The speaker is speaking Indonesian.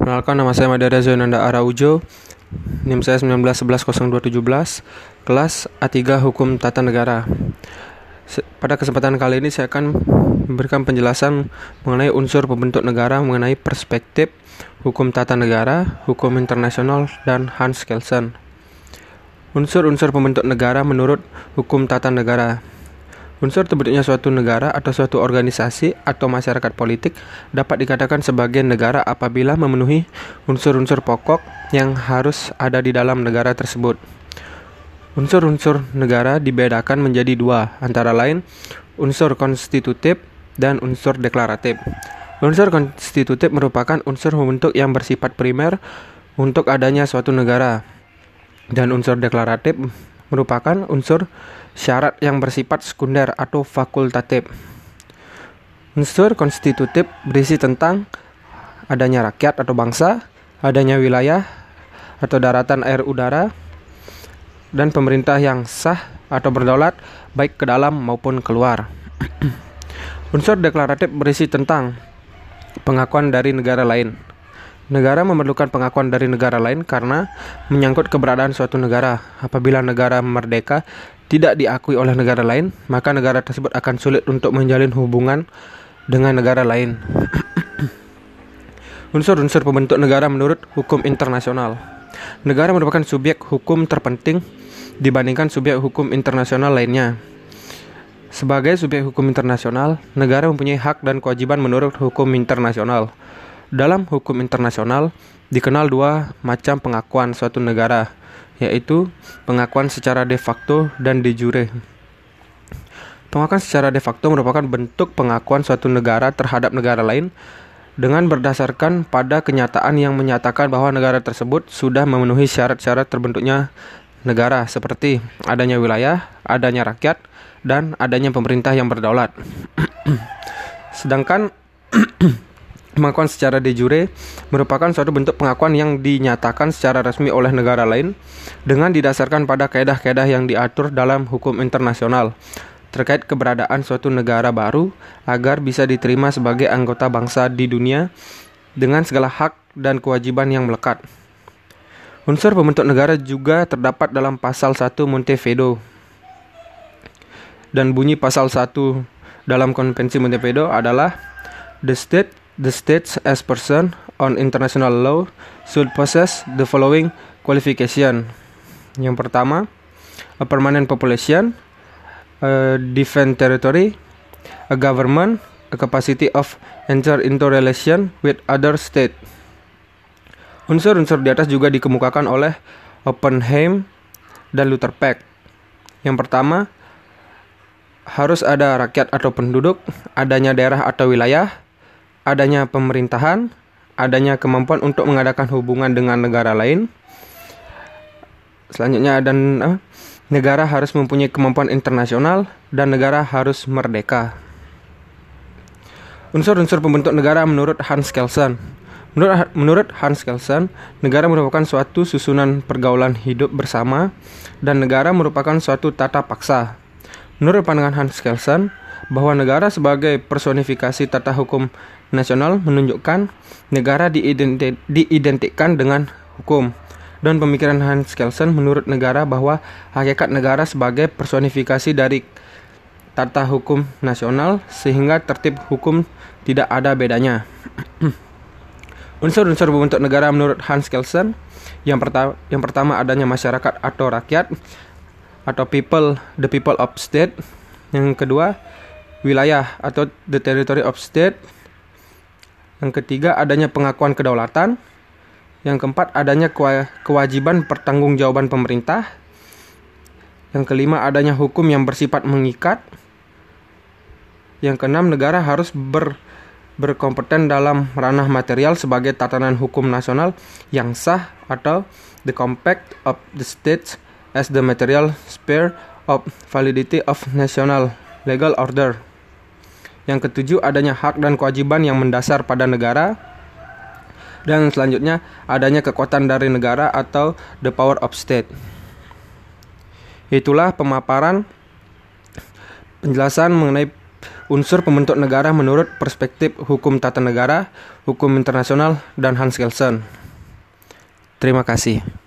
Perkenalkan nama saya Madara Zoinanda Araujo. NIM saya 191100217 Kelas A3 Hukum Tata Negara. Pada kesempatan kali ini saya akan memberikan penjelasan mengenai unsur pembentuk negara mengenai perspektif hukum tata negara, hukum internasional, dan Hans Kelsen. Unsur-unsur pembentuk negara menurut hukum tata negara Unsur terbentuknya suatu negara atau suatu organisasi atau masyarakat politik dapat dikatakan sebagai negara apabila memenuhi unsur-unsur pokok yang harus ada di dalam negara tersebut. Unsur-unsur negara dibedakan menjadi dua, antara lain unsur konstitutif dan unsur deklaratif. Unsur konstitutif merupakan unsur membentuk yang bersifat primer untuk adanya suatu negara, dan unsur deklaratif merupakan unsur syarat yang bersifat sekunder atau fakultatif. Unsur konstitutif berisi tentang adanya rakyat atau bangsa, adanya wilayah atau daratan air udara, dan pemerintah yang sah atau berdaulat baik ke dalam maupun keluar. Unsur deklaratif berisi tentang pengakuan dari negara lain, Negara memerlukan pengakuan dari negara lain karena menyangkut keberadaan suatu negara. Apabila negara merdeka tidak diakui oleh negara lain, maka negara tersebut akan sulit untuk menjalin hubungan dengan negara lain. Unsur-unsur pembentuk negara menurut hukum internasional. Negara merupakan subjek hukum terpenting dibandingkan subjek hukum internasional lainnya. Sebagai subjek hukum internasional, negara mempunyai hak dan kewajiban menurut hukum internasional. Dalam hukum internasional, dikenal dua macam pengakuan suatu negara, yaitu pengakuan secara de facto dan de jure. Pengakuan secara de facto merupakan bentuk pengakuan suatu negara terhadap negara lain dengan berdasarkan pada kenyataan yang menyatakan bahwa negara tersebut sudah memenuhi syarat-syarat terbentuknya negara seperti adanya wilayah, adanya rakyat, dan adanya pemerintah yang berdaulat. Sedangkan Pengakuan secara de jure merupakan suatu bentuk pengakuan yang dinyatakan secara resmi oleh negara lain dengan didasarkan pada kaedah-kaedah yang diatur dalam hukum internasional terkait keberadaan suatu negara baru agar bisa diterima sebagai anggota bangsa di dunia dengan segala hak dan kewajiban yang melekat. Unsur pembentuk negara juga terdapat dalam pasal 1 Montevideo dan bunyi pasal 1 dalam konvensi Montevideo adalah the state The states as person on international law should possess the following qualification. Yang pertama, a permanent population, a defend territory, a government, a capacity of enter into relation with other state. Unsur-unsur di atas juga dikemukakan oleh Oppenheim dan Luther Peck. Yang pertama, harus ada rakyat atau penduduk, adanya daerah atau wilayah, adanya pemerintahan, adanya kemampuan untuk mengadakan hubungan dengan negara lain. Selanjutnya dan uh, negara harus mempunyai kemampuan internasional dan negara harus merdeka. Unsur-unsur pembentuk negara menurut Hans Kelsen. Menurut, menurut Hans Kelsen, negara merupakan suatu susunan pergaulan hidup bersama dan negara merupakan suatu tata paksa. Menurut pandangan Hans Kelsen, bahwa negara sebagai personifikasi tata hukum nasional menunjukkan negara diidentik, diidentikan dengan hukum. Dan pemikiran Hans Kelsen menurut negara bahwa hakikat negara sebagai personifikasi dari tata hukum nasional sehingga tertib hukum tidak ada bedanya. Unsur-unsur pembentuk negara menurut Hans Kelsen yang pertama yang pertama adanya masyarakat atau rakyat atau people the people of state. Yang kedua wilayah atau the territory of state. Yang ketiga adanya pengakuan kedaulatan. Yang keempat adanya kewajiban pertanggungjawaban pemerintah. Yang kelima adanya hukum yang bersifat mengikat. Yang keenam negara harus ber berkompeten dalam ranah material sebagai tatanan hukum nasional yang sah atau the compact of the states as the material sphere of validity of national legal order. Yang ketujuh, adanya hak dan kewajiban yang mendasar pada negara. Dan selanjutnya, adanya kekuatan dari negara atau the power of state. Itulah pemaparan penjelasan mengenai unsur pembentuk negara menurut perspektif hukum tata negara, hukum internasional, dan Hans Kelsen. Terima kasih.